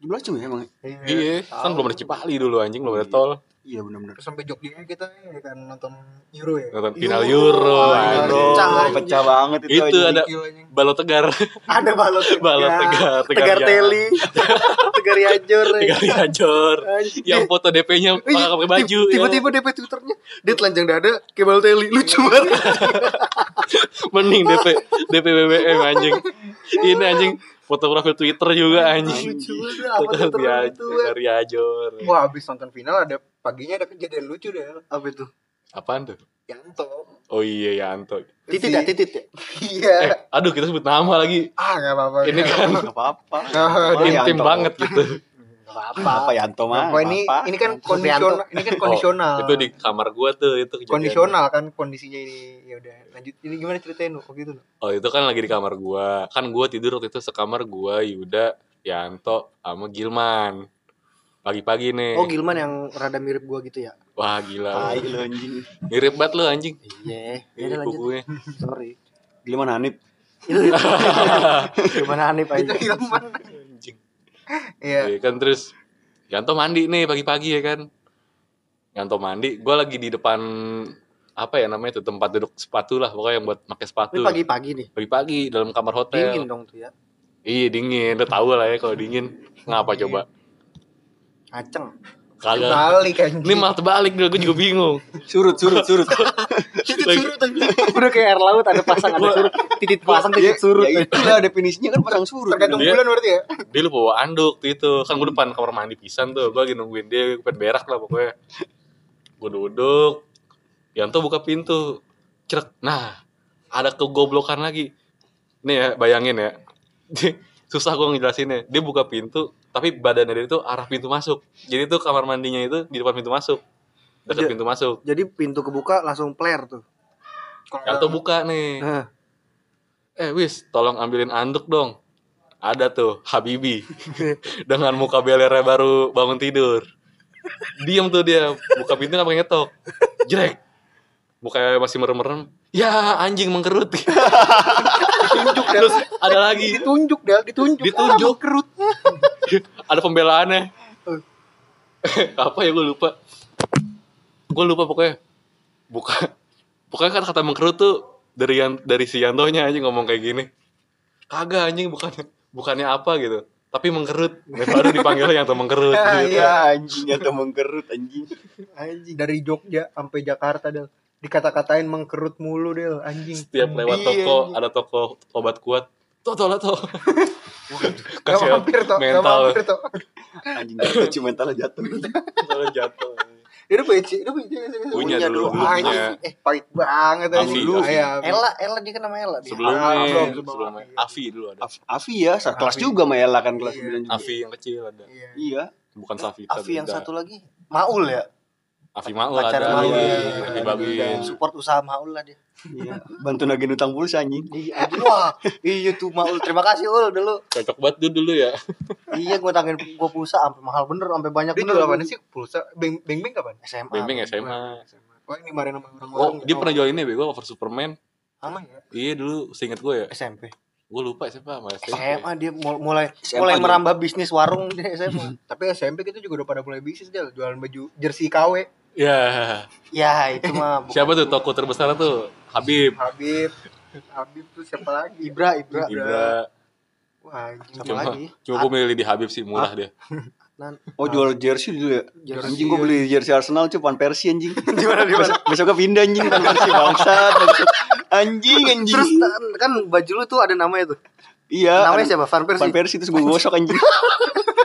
17 jam ya emang. iya kan belum ada Cipali dulu anjing belum ada tol Iya benar-benar. Sampai Jogja kita ya kan nonton Euro ya. nonton final Euro anjing. Pecah, pecah banget itu. itu ada balot tegar Ada balot balot tegar tegar ya. teli tegar yajur tegar Yajor yang foto DP-nya pakai baju ya. tiba-tiba DP twitternya dia telanjang dada kebal teli lucu banget Mending DP DP BBM anjing. Ini anjing foto profil Twitter juga anjing. Lucu banget apa Foto tuh dia itu. dari Ajor. Wah, habis nonton final ada paginya ada kejadian lucu deh. apa itu Apaan tuh? Yanto. Oh iya Yanto. titit ya titit ya Iya. Eh, aduh kita sebut nama lagi. Ah, enggak apa-apa. Ini kan Nggak apa-apa. Intim banget gitu. Apa Yanto mah? Apa ini apa? ini kan Yanto. kondisional, ini kan kondisional. Oh, itu di kamar gua tuh itu kondisional kan kondisinya ini. Ya udah, lanjut. Ini gimana ceritain lu waktu itu? Oh itu kan lagi di kamar gua. Kan gua tidur waktu itu sekamar gua Yuda, Yanto sama Gilman. Pagi-pagi nih. oh Gilman yang rada mirip gua gitu ya Wah gila. Tai lu anjing. Mirip banget lu anjing. iya ya Ini udah lanjut kukunya. sorry Giliman Hanif. itu gimana Hanif Itu aja Hilman. Anjing. Iya. Iya kan terus Yanto mandi nih pagi-pagi ya kan. Yanto mandi, gue lagi di depan apa ya namanya itu tempat duduk sepatu lah pokoknya yang buat pakai sepatu. pagi-pagi nih Pagi-pagi dalam kamar hotel. dingin dong tuh ya Iya dingin, udah tahu lah ya kalau dingin. Ngapa Dingin. coba? aceng Kagak. Balik kan. Ini malah terbalik gue juga bingung. Surut, surut, surut. titit surut aja udah kayak air laut ada pasang ada surut titit pasang Ya, titit surut ya itulah definisinya kan pasang surut. Tergantung Dia- bulan berarti ya. Dia lupa bawa anduk tuh itu. Kan gue depan kamar mandi pisan tuh. Gue lagi nungguin dia, gue pengen berak lah pokoknya. Gue duduk. Yanto buka pintu. Cerek. Nah, ada kegoblokan lagi. Nih ya, bayangin ya. Susah gue ngejelasinnya. Dia buka pintu, tapi badannya dia itu arah pintu masuk. Jadi tuh kamar mandinya itu di depan pintu masuk. Dekat pintu masuk. Jadi pintu kebuka langsung flare tuh. Yanto buka nih. Nah, Eh wis, tolong ambilin anduk dong. Ada tuh Habibi dengan muka belernya baru bangun tidur. Diam tuh dia, buka pintu nggak pakai ngetok. Jrek. Mukanya masih merem-merem. Ya anjing mengkerut. ditunjuk. Terus ada lagi, ditunjuk Del, ditunjuk. Ditunjuk. Ah, kerut. ada pembelaannya. Apa ya gue lupa. Gue lupa pokoknya. Buka. Pokoknya kan kata mengkerut tuh dari yang dari si Yantonya aja ngomong kayak gini. Kagak anjing bukannya bukannya apa gitu. Tapi mengkerut. Dan baru dipanggilnya yang mengkerut. Ah, gitu. iya. anjing atau mengkerut anjing. Anjing dari Jogja sampai Jakarta Del. Dikata-katain mengkerut mulu Del, anjing. Setiap lewat Iya, toko ada toko obat kuat. Tuh, tuh, lah, tuh. Gak Kasih mampir toh, gak mental. mampir toh. Anjing jatuh cuma mentalnya jatuh. Mentalnya jatuh. Dia udah punya, dia punya, Punya dulu, dulu punya. Eh, pahit banget. Afi. Iya, Ella, Ella dia kan nama Ella. Sebelumnya, Ah, belum, belum. sebelumnya. Afi dulu ada. Af- Afi ya, kelas juga Mayela kan kelas Iya. 9 juga. Afi yang kecil ada. Iya. Iya. Bukan Safita. Afi yang satu lagi Maul ya. Afi Maul ada. Maul, Iya, iya. Afi Babin. Support usaha Maul lah dia. Iya. Bantu nagih utang pulsa anjing. Iya, wah, iya tuh Maul. Terima kasih Ul dulu. Cocok banget tuh dulu ya. Iya, gue tangin gue pulsa sampai mahal bener, sampai banyak Dia bener. jual apa sih? Pulsa Beng Beng Beng kapan? SMA. Bembeng SMA. Wah, ini kemarin sama Oh, orang-orang. dia pernah jual ini bego over Superman. sama ya. Iya dulu, seinget gue ya. SMP. Gue lupa sama SMP. SMA dia mul- mulai SMA mulai dia. merambah bisnis warung dia SMA. Tapi SMP kita juga udah pada mulai bisnis Del, jualan baju jersey KW. Ya. ya, itu mah bukan- Siapa tuh toko terbesar tuh? Habib. Habib. Habib tuh siapa lagi? Ibra, Ibra. Ibra. Wah, Cuma, lagi. cuma gue milih di Habib sih murah dia. Nan, Oh jual jersey dulu ya? Jersey. Anjing gua beli jersey Arsenal cuy Van Persie anjing. Gimana, gimana? Besok, pindah anjing Van Persie bangsat. bangsat. Anjing anjing. Terus kan, kan baju lu tuh ada namanya tuh. iya. namanya siapa? Van Persie. Van Persie terus gue gosok anjing.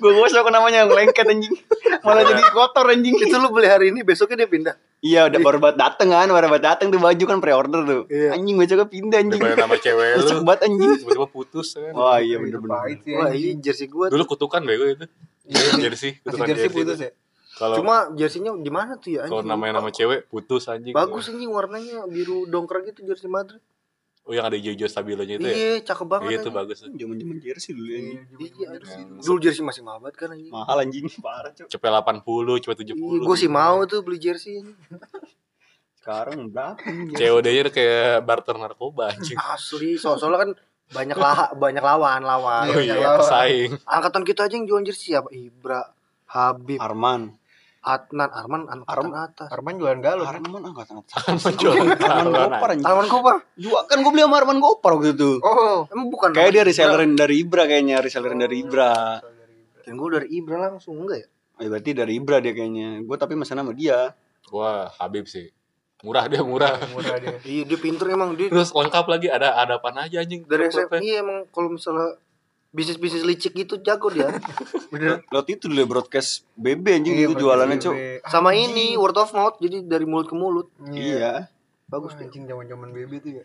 gue gosok namanya yang lengket anjing. Malah jadi kotor anjing. Itu lu beli hari ini, besoknya dia pindah. Iya, udah baru banget dateng kan, baru banget dateng tuh baju kan pre-order tuh. Iya. Anjing besoknya pindah anjing. Daripada nama cewek lu. Besok banget anjing. Tiba-tiba putus kan. Wah iya bener-bener. Wah, iya jersey gua. Dulu kutukan bego itu. Jersey, Masih kutukan jersey jersey. putus ya? Kalau Cuma jersey-nya di mana tuh ya? kalau anjing? namanya nama cewek putus anjing. Bagus anjing warnanya biru dongkrak gitu jersey Madrid. Oh yang ada hijau-hijau stabilonya itu ya? Iya, cakep banget. Iya itu bagus. tuh. Zaman-zaman jersey dulu anjing. Iya. Dulu jersey masih mahal banget kan anjing. Mahal anjing, parah cuy. Cepet 80, cepet 70. Iya, gue sih mau tuh beli jersey ini. Sekarang berapa? COD-nya udah kayak barter narkoba anjing. Asli, so soalnya kan banyak lah banyak lawan lawan. Oh Iya, iya, lawan. pesaing. Angkatan kita aja yang jual jersey siapa? Ibra, Habib, Arman. Adnan, Arman, angkatan Arman. atas. Arman jualan galon. Arman angkatan atas. Arman galon, Gopar anjing. Arman Kobar. Juga kan gue beli sama Arman Gopar waktu itu. Oh, Emang bukan Kayak dia resellerin dari Ibra kayaknya, resellerin dari Ibra. Ibra? Yang gue dari Ibra langsung enggak ya? Oh, ya berarti dari Ibra dia kayaknya. Gue tapi mesen sama dia. Wah, Habib sih. Murah dia murah. murah dia. Iya, dia pinter emang dia Terus lengkap lagi ada ada apa aja anjing. dari. SMA. Iya emang kalau misalnya bisnis-bisnis licik gitu jago dia. Bener. Lot itu dulu broadcast BB anjing Iya, itu jualannya, Cuk. BB. Sama ini word of mouth jadi dari mulut ke mulut. Iya. Bagus Wah, dia. anjing zaman-zaman BB tuh ya.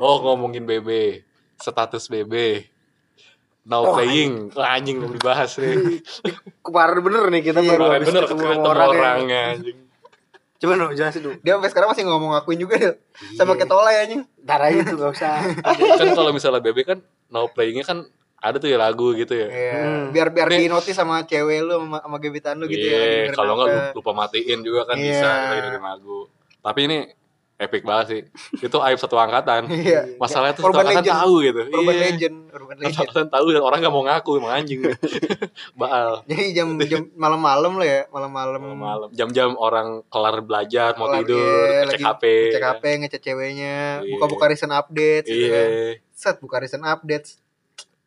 Oh, ngomongin BB. Status BB. Now Oh, playing. Anjing belum dibahas nih. Kemarin bener nih kita baru Kemarin habis bener ketemu ketemu sama orang ya. orangnya anjing. Coba dong jelasin dulu. Dia sampai sekarang masih ngomong ngakuin juga dia. Sama kayak tolay anjing. Ntar aja tuh gak usah. kan kalau misalnya BB kan now playingnya kan ada tuh ya lagu gitu ya. Iya. Hmm. Biar biar di notice sama cewek lu sama, sama gebetan lu gitu ya. Iya, kalau nggak apa. lu- lupa matiin juga kan Iya. bisa dengerin lagu. Tapi ini epic banget sih. Itu aib satu angkatan. Iya. Masalahnya tuh satu angkatan legend. tahu gitu. Urban Iya. legend, urban Satu legend. angkatan tahu dan orang nggak mau ngaku emang anjing. Baal. Jadi jam jam malam-malam lah ya, malam-malam. Malam jam-jam orang kelar belajar mau Kelar, tidur, iya, ngecek lagi HP. Cek HP, ngecek ceweknya, Iya. buka-buka recent updates gitu kan. Iya. Set buka recent updates.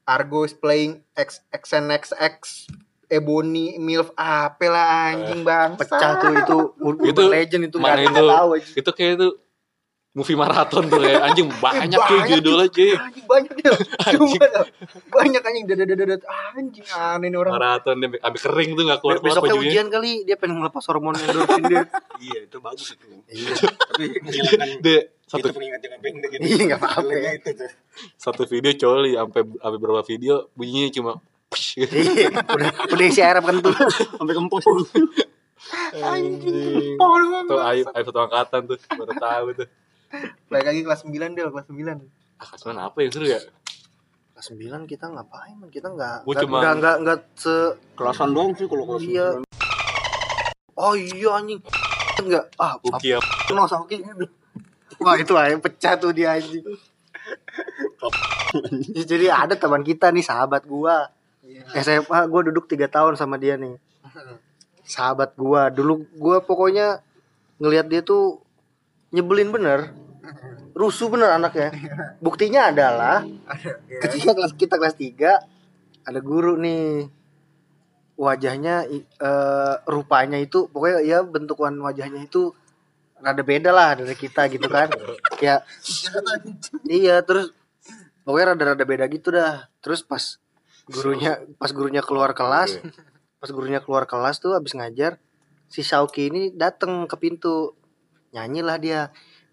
Argo is playing X XNXX Ebony Milf apa lah anjing bang Pecah tuh itu urban Itu legend itu mana nggak- itu? tahu aja. Itu kayak itu movie maraton tuh kayak anjing banyak cuy banyak, judulnya cuy Anjing banyak dia. Cuma banyak anjing dadat dadat anjing aneh nih orang. maraton dia sampai kering tuh nggak keluar keluar Besoknya ujian kali dia pengen melepas hormon endorfin dia. Iya itu bagus itu. Iya. Tapi dia satu itu pengingat yang pendek gitu. Iya enggak apa-apa. Itu tuh. satu video coli sampai sampai berapa video bunyinya cuma. Iya, udah udah isi air apa kentut. Sampai kempos. anjing Oh, tuh aib aib satu angkatan tuh baru tahu tuh Balik lagi kelas 9 Del, kelas 9. ah kasihan apa yang seru ya Kelas 9 kita ngapain? Kita enggak enggak cuma- udah enggak enggak se Kelasan doang sih kalau kelas Iya. Oh iya anjing. Enggak. Ah, Uki ya sama Uki. Wah, itu aja pecah tuh dia anjing. Jadi ada teman kita nih sahabat gua. SMA gua duduk tiga tahun sama dia nih. Sahabat gua. Dulu gua pokoknya ngelihat dia tuh nyebelin bener. Rusuh bener anaknya. Buktinya adalah ketika kelas kita kelas 3 ada guru nih. Wajahnya eh, rupanya itu pokoknya ya bentukan wajahnya itu rada beda lah dari kita gitu kan. Kayak iya terus pokoknya rada-rada beda gitu dah. Terus pas gurunya pas gurunya keluar kelas pas gurunya keluar kelas tuh habis ngajar si Sauki ini dateng ke pintu nyanyilah dia.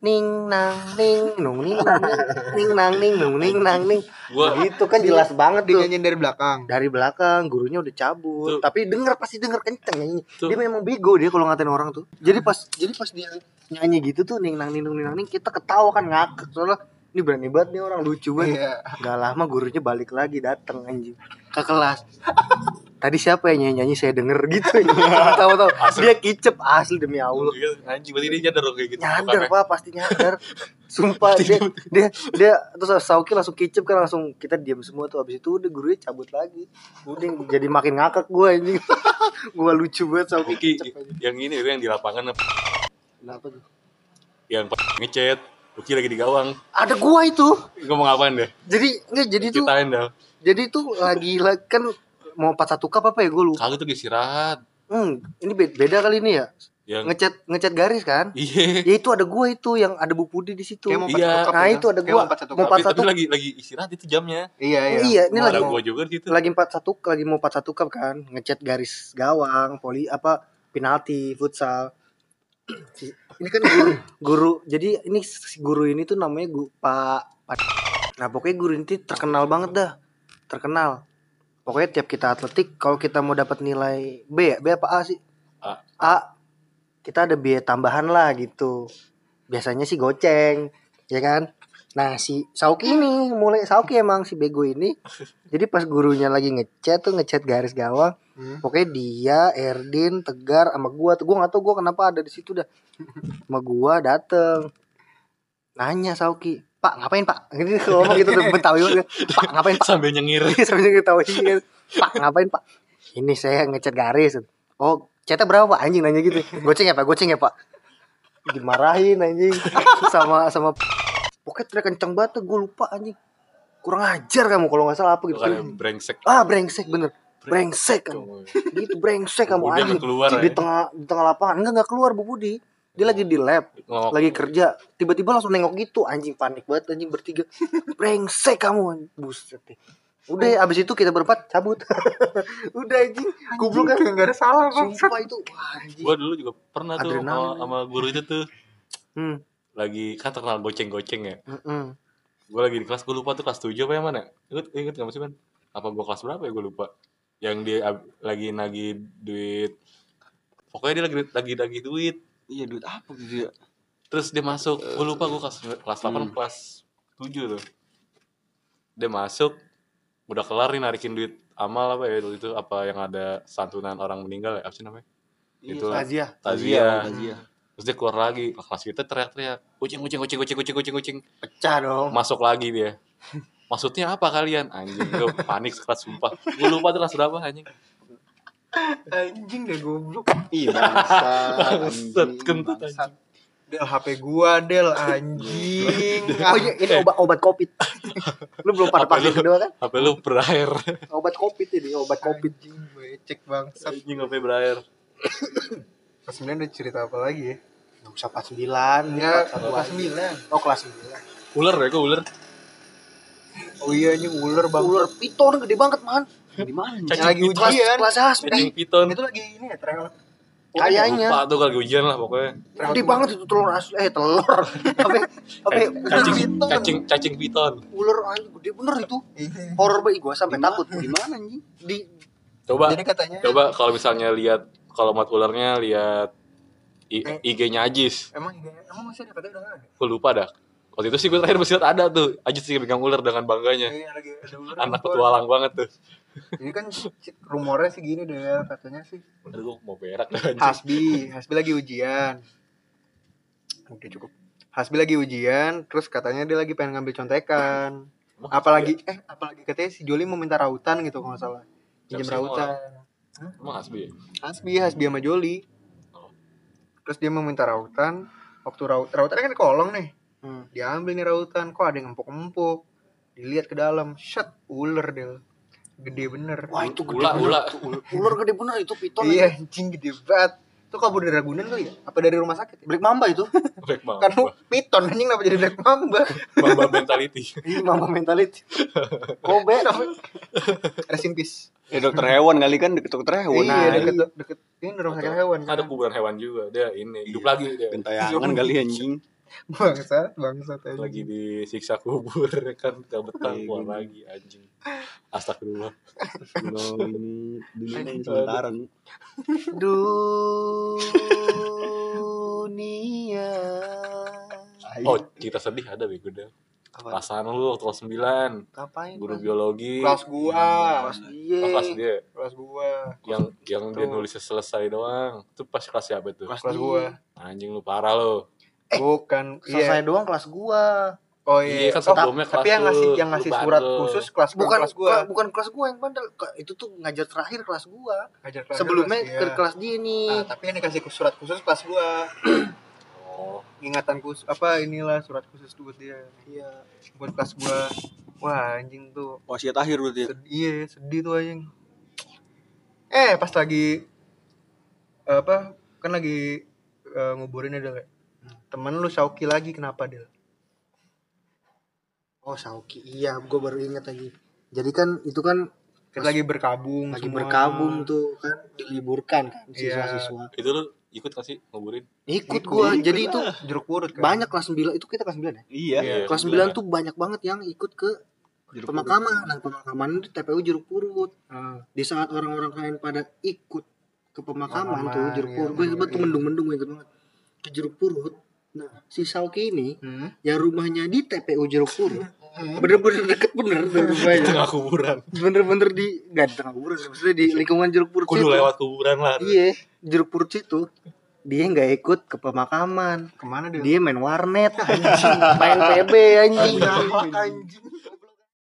Ning nang ning nung ning nang ning, nang ning nung ning nang ning. Gua- gitu kan jelas banget tuh. Dinyanyiin dari belakang. dari belakang gurunya udah cabut. Tuh. tapi denger pasti denger kenceng nyanyi Tuh. dia memang bego dia kalau ngatain orang tuh. Jadi pas jadi pas dia nyanyi gitu tuh ning nang ning nung ning nang ning kita ketawa kan ngakak. Soalnya ini berani banget nih orang lucu banget. Iya. Gak lama gurunya balik lagi dateng anjing. Ke kelas tadi siapa yang nyanyi nyanyi saya denger gitu tahu tahu dia kicep asli demi allah. Anjing berarti dia nyadar kayak gitu. Nyadar pak pasti nyadar. Sumpah dia dia dia terus Sauki langsung kicep kan langsung kita diam semua tuh. Abis itu udah gurunya cabut lagi. Udah jadi makin ngakak gue anjing. Gue lucu banget Sauki Uki kicep yang ini itu yang di lapangan kenapa tuh? Yang ngechat Uki lagi di gawang. Ada gua itu. Ngomong apaan deh? Jadi enggak jadi tuh ceritain dah. jadi tuh lagi kan mau 41 cup apa ya? Gue lupa. Kagak tuh istirahat hmm, ini be- beda kali ini ya? Yang ngecat ngecat garis kan? Iya. Ya itu ada gua itu yang ada Bu Pudi di situ. Kayak mau Iya. 41 cup nah ya. itu ada gua. mau 41 mau cup. tapi, 41 tapi lagi lagi istirahat itu jamnya. Iya, iya. Iya, ini lagi- gua juga di situ. lagi 41 lagi mau 41 cup kan? Ngecat garis gawang poli apa penalti futsal. Ini kan guru guru. Jadi ini si guru ini tuh namanya gu, Pak Pak- nah pokoknya guru ini tuh terkenal banget dah. Terkenal pokoknya tiap kita atletik kalau kita mau dapat nilai B ya B apa A sih? A. A. Kita ada biaya tambahan lah gitu. Biasanya sih goceng ya kan? Nah si Sauki ini mulai Sauki emang si bego ini. Jadi pas gurunya lagi ngecat tuh ngecat garis gawang Hmm. pokoknya dia Erdin Tegar sama gua tuh. Gua nggak tahu gua kenapa ada di situ dah. Sama gua dateng. Nanya Sauki Pak ngapain Pak? Ini ngomong gitu tuh Betawi banget. Pak ngapain Pak? Sambil nyengir. Sambil ketawa kan Pak ngapain Pak? Ini saya ngecat garis oh catnya berapa Pak? Anjing nanya gitu. Goceng ya Pak? Goceng ya Pak? Dimarahin anjing. Sama sama. Pokoknya teriak kenceng banget gue lupa anjing. Kurang ajar kamu kalau nggak salah apa gitu. Bukan brengsek. Ah brengsek bener. Brengsek kamu gitu brengsek kamu anjing. keluar di ya. tengah di tengah lapangan. Enggak enggak keluar Bu Budi dia lagi di lab ngomong lagi kerja tiba-tiba langsung nengok gitu anjing panik banget anjing bertiga. Brengsek kamu buset deh. udah abis itu kita berempat cabut. Udah anjing. Goblok kan? Nggak ada salah, Bang. sumpah itu wah, anjing. Gua dulu juga pernah tuh sama, sama guru itu tuh. Hmm. lagi kan terkenal goceng-goceng ya. Mm-mm. gue lagi di kelas gue lupa tuh kelas 7 apa yang mana inget inget gak sih man? Apa gue kelas berapa ya gue lupa. Yang dia ab- lagi nagih duit. Pokoknya dia lagi lagi nagih duit Iya duit apa gitu ya? terus dia masuk gue lupa gue kelas kelas 8 Hmm. kelas 7 tuh. Dia masuk udah kelar nih narikin duit amal apa ya itu apa yang ada santunan orang meninggal ya apa sih namanya? Itu lah Azia tazia. Tazia. terus dia keluar lagi kelas kita teriak-teriak kucing kucing kucing kucing kucing kucing kucing. Pecah dong. Masuk lagi dia. Maksudnya apa kalian anjing? Gue panik sekelas sumpah. Gue lupa tuh kelas berapa anjing Anjing deh goblok. Iya bangsa. Bangsat, kentut anjing Del HP gua, Del anjing. oh iya ini obat obat covid lu belum pada Apa pakai kedua kan HP lu berair obat covid ini obat covid Anjing becek bangsat. anjing HP berair Kelas 9 ada cerita apa lagi ya? Nggak usah 49 Ya, satu kelas aja. 9. Oh kelas 9 Ular ya kok ular. Oh iya ini ular bang. Ular piton gede banget man Di mana? Cacing lagi ujian. kelas hasbi Cacing piton. Itu lagi ini ya trial. Kayaknya Lupa tuh kalau lagi ujian lah pokoknya. Gede banget itu telur asli Eh telur Apa Apa Cacing piton cacing cacing piton. Ular anjing gede bener itu. Horor banget gue sampai takut Di mana anjing? Di Coba Jadi katanya coba kalau misalnya lihat kalau mat ularnya lihat I- Eh. IG-nya Ajis. emang emang masih ada katanya udah ada. Gue lupa dah. Waktu itu sih gue terakhir masih lihat ada tuh. Ajis sih pegang ular dengan bangganya. Iya, lagi ada ular. Anak petualang banget tuh. Jadi kan rumornya sih gini deh katanya sih. Aduh gue mau berak dah. Hasbi, Hasbi lagi ujian. Oke cukup. Hasbi lagi ujian, terus katanya dia lagi pengen ngambil contekan. Emang Apalagi eh apalagi katanya si Joli mau minta rautan gitu kalau nggak salah. Pinjam rautan. Emang Hasbi ya? Hasbi, Hasbi sama Joli. Oh. Terus dia mau minta rautan. Waktu raut rautannya kan di kolong nih. Hmm. Diambil nih rautan, kok ada yang empuk-empuk. Dilihat ke dalam, shut ular deh. Gede bener. Wah itu gede Ula, bener Ular, ular gede bener itu piton Iya, anjing gede banget. Itu kabur dari Ragunan kali ya? Apa dari rumah sakit? Ya? Black Mamba itu Black Mamba. Kan piton anjing kenapa jadi Black Mamba? Mamba mentality. Ini Mamba mentality Kobe Rest in peace. Ya dokter hewan kali kan deket dokter hewan. iya, Nah, deket deket ini rumah sakit hewan. Ada kuburan hewan juga. Dia ini hidup lagi dia. Gentayangan kali anjing. Bangsat, bangsat aja. Lagi disiksa kubur kan gak betah Iya, keluar lagi anjing. Astagfirullah. Kalau ini dunia ini sementara nih. Dunia Oh, cerita sedih ada bego deh. Apa? Perasaan lu waktu kelas 9, Ngapain guru Mas? biologi. Kelas gua. Kelas dia Oh, kelas dia. Kelas gua. Yang yang dia Tuh. nulisnya selesai doang. Itu pas kelas siapa itu? Kelas Kelas dia. gua. Anjing lu parah lo. Bukan. Selesai Iya. doang kelas gua Oh Iya, iya. kan Oh, sebelumnya tapi kelas yang ngasih yang ngasih bandel. surat khusus kelas bukan kelas gua. bukan kelas gua yang bandel itu tuh ngajar terakhir kelas gua Ngajar kelas sebelumnya kelas, ke iya. kelas dia nih Nah, tapi yang dikasih surat khusus kelas gua. Oh, Ingatan khusus apa inilah surat khusus buat dia. iya Buat kelas gua. Wah, anjing tuh. Wasiat akhir berarti. ya? Sedih, iya, sedih tuh anjing. Eh, pas lagi apa? Kan lagi eh, nguburin ada kayak temen lu Sauki lagi kenapa dia? Oh Sauki iya gua baru ingat lagi jadi kan itu kan Kan lagi berkabung lagi semua. berkabung tuh kan diliburkan kan Iya. siswa-siswa itu lu ikut gak sih nguburin? ikut gua Ikut jadi lah. itu jeruk purut kan. banyak kelas 9 itu kita kelas 9 ya Iya. Iya. kelas 9 tuh banyak banget yang ikut ke pemakaman nah pemakaman itu TPU jeruk purut Ah, di saat orang-orang lain pada ikut ke pemakaman Pemakaman, tuh jeruk iya, purut gue inget banget tuh iya. mendung-mendung gue inget banget ke jeruk purut nah si Sauki ini hmm. yang rumahnya di TPU jeruk purut bener-bener deket bener dari rumahnya Tengah kuburan. bener-bener di gak di tengah kuburan maksudnya di lingkungan jeruk purut Kudu lewat kuburan lah. iya jeruk purut situ dia nggak ikut ke pemakaman Ke mana dia? dia main warnet anjing main PB anjing Anjing.